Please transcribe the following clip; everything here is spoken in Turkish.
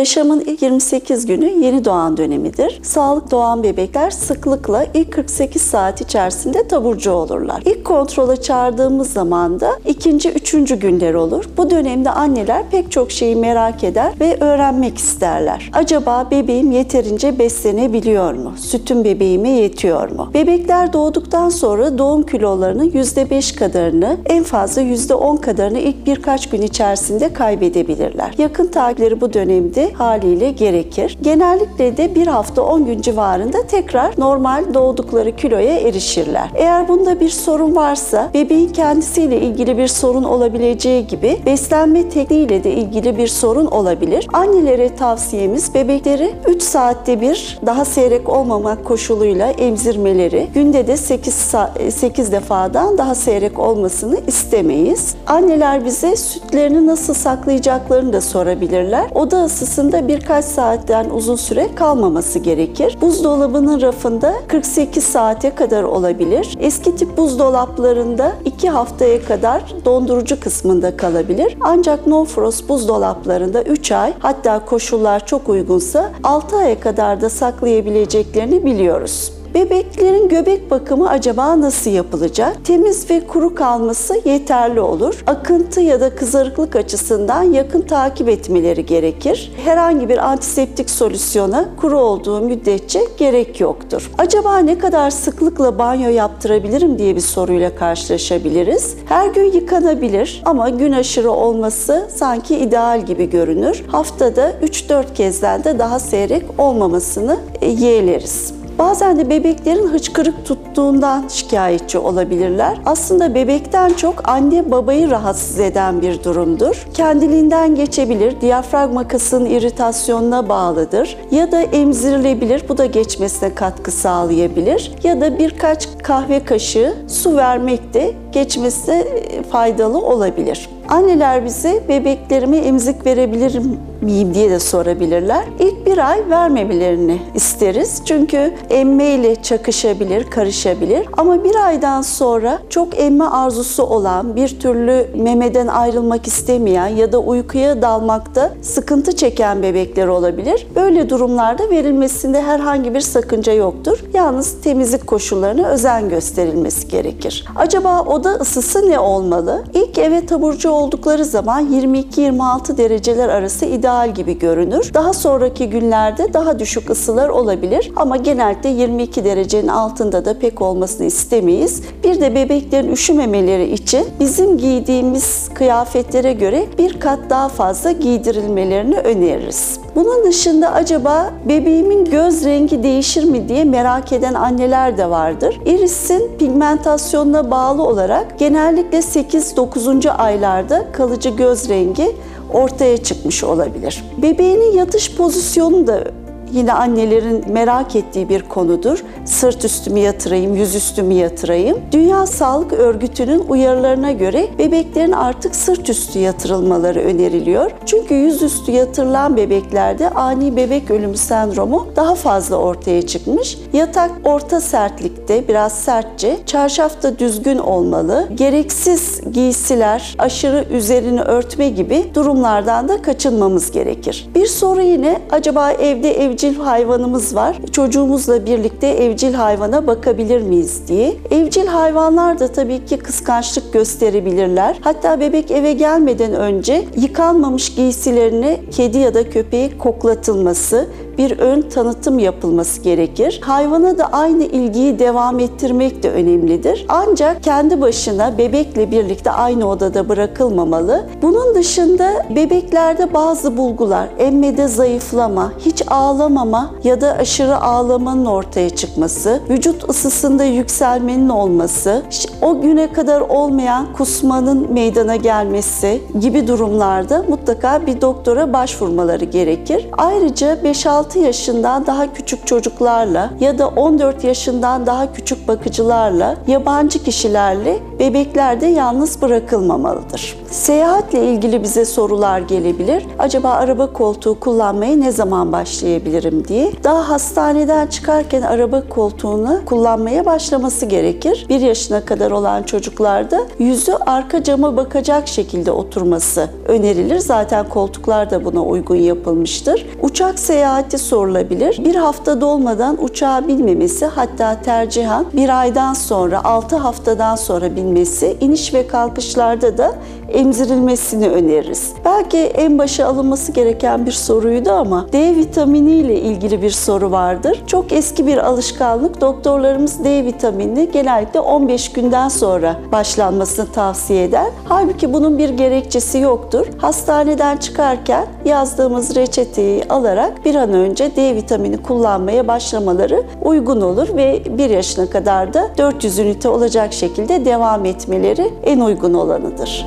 Yaşamın ilk 28 günü yeni doğan dönemidir. Sağlık doğan bebekler sıklıkla ilk 48 saat içerisinde taburcu olurlar. İlk kontrola çağırdığımız zaman da ikinci, üçüncü günler olur. Bu dönemde anneler pek çok şeyi merak eder ve öğrenmek isterler. Acaba bebeğim yeterince beslenebiliyor mu? Sütüm bebeğime yetiyor mu? Bebekler doğduktan sonra doğum kilolarının %5 kadarını en fazla %10 kadarını ilk birkaç gün içerisinde kaybedebilirler. Yakın takipleri bu dönemde haliyle gerekir. Genellikle de bir hafta 10 gün civarında tekrar normal doğdukları kiloya erişirler. Eğer bunda bir sorun varsa bebeğin kendisiyle ilgili bir sorun olabileceği gibi beslenme tekniğiyle de ilgili bir sorun olabilir. Annelere tavsiyemiz bebekleri 3 saatte bir daha seyrek olmamak koşuluyla emzirmeleri, günde de 8, 8 defadan daha seyrek olmasını istemeyiz. Anneler bize sütlerini nasıl saklayacaklarını da sorabilirler. Oda ısısında birkaç saatten uzun süre kalmaması gerekir. Buzdolabının rafında 48 saate kadar olabilir. Eski tip buzdolaplarında 2 haftaya kadar dondurucu kısmında kalabilir. Ancak no frost buzdolaplarında 3 ay hatta koşullar çok uygunsa 6 aya kadar da saklayabileceklerini biliyoruz. Bebeklerin göbek bakımı acaba nasıl yapılacak? Temiz ve kuru kalması yeterli olur. Akıntı ya da kızarıklık açısından yakın takip etmeleri gerekir. Herhangi bir antiseptik solüsyona kuru olduğu müddetçe gerek yoktur. Acaba ne kadar sıklıkla banyo yaptırabilirim diye bir soruyla karşılaşabiliriz. Her gün yıkanabilir ama gün aşırı olması sanki ideal gibi görünür. Haftada 3-4 kezden de daha seyrek olmamasını yeğleriz. Bazen de bebeklerin hıçkırık tuttuğundan şikayetçi olabilirler. Aslında bebekten çok anne babayı rahatsız eden bir durumdur. Kendiliğinden geçebilir, diyafragma kasının iritasyonuna bağlıdır ya da emzirilebilir. Bu da geçmesine katkı sağlayabilir. Ya da birkaç kahve kaşığı su vermek de geçmesine faydalı olabilir. Anneler bize bebeklerime emzik verebilir miyim diye de sorabilirler. İlk bir ay vermemelerini isteriz. Çünkü emme ile çakışabilir, karışabilir. Ama bir aydan sonra çok emme arzusu olan, bir türlü memeden ayrılmak istemeyen ya da uykuya dalmakta sıkıntı çeken bebekler olabilir. Böyle durumlarda verilmesinde herhangi bir sakınca yoktur. Yalnız temizlik koşullarına özen gösterilmesi gerekir. Acaba oda ısısı ne olmalı? İlk eve taburcu oldukları zaman 22-26 dereceler arası ideal gibi görünür. Daha sonraki günlerde daha düşük ısılar olabilir ama genellikle 22 derecenin altında da pek olmasını istemeyiz. Bir de bebeklerin üşümemeleri için bizim giydiğimiz kıyafetlere göre bir kat daha fazla giydirilmelerini öneririz. Bunun dışında acaba bebeğimin göz rengi değişir mi diye merak eden anneler de vardır. Irisin pigmentasyonuna bağlı olarak genellikle 8-9. aylarda kalıcı göz rengi ortaya çıkmış olabilir. Bebeğinin yatış pozisyonu da yine annelerin merak ettiği bir konudur. Sırt üstü mü yatırayım, yüzüstü mü yatırayım? Dünya Sağlık Örgütü'nün uyarılarına göre bebeklerin artık sırt üstü yatırılmaları öneriliyor. Çünkü yüzüstü yatırılan bebeklerde ani bebek ölümü sendromu daha fazla ortaya çıkmış. Yatak orta sertlikte, biraz sertçe, çarşaf da düzgün olmalı. Gereksiz giysiler, aşırı üzerini örtme gibi durumlardan da kaçınmamız gerekir. Bir soru yine acaba evde evcil hayvanımız var. Çocuğumuzla birlikte evcil hayvana bakabilir miyiz diye. Evcil hayvanlar da tabii ki kıskançlık gösterebilirler. Hatta bebek eve gelmeden önce yıkanmamış giysilerini kedi ya da köpeği koklatılması, bir ön tanıtım yapılması gerekir. Hayvana da aynı ilgiyi devam ettirmek de önemlidir. Ancak kendi başına bebekle birlikte aynı odada bırakılmamalı. Bunun dışında bebeklerde bazı bulgular, emmede zayıflama, hiç ağlamama ya da aşırı ağlamanın ortaya çıkması, vücut ısısında yükselmenin olması, o güne kadar olmayan kusmanın meydana gelmesi gibi durumlarda mutlaka bir doktora başvurmaları gerekir. Ayrıca 5-6 6 yaşından daha küçük çocuklarla ya da 14 yaşından daha küçük bakıcılarla, yabancı kişilerle bebekler de yalnız bırakılmamalıdır. Seyahatle ilgili bize sorular gelebilir. Acaba araba koltuğu kullanmaya ne zaman başlayabilirim diye. Daha hastaneden çıkarken araba koltuğunu kullanmaya başlaması gerekir. 1 yaşına kadar olan çocuklarda yüzü arka cama bakacak şekilde oturması önerilir. Zaten koltuklar da buna uygun yapılmıştır. Uçak seyahati sorulabilir. Bir hafta dolmadan uçağa binmemesi hatta tercihan bir aydan sonra 6 haftadan sonra binmesi iniş ve kalkışlarda da emzirilmesini öneririz. Belki en başa alınması gereken bir soruydu ama D vitamini ile ilgili bir soru vardır. Çok eski bir alışkanlık. Doktorlarımız D vitaminini genellikle 15 günden sonra başlanmasını tavsiye eder. Halbuki bunun bir gerekçesi yoktur. Hastaneden çıkarken yazdığımız reçeteyi alarak bir an önce D vitamini kullanmaya başlamaları uygun olur ve 1 yaşına kadar da 400 ünite olacak şekilde devam etmeleri en uygun olanıdır.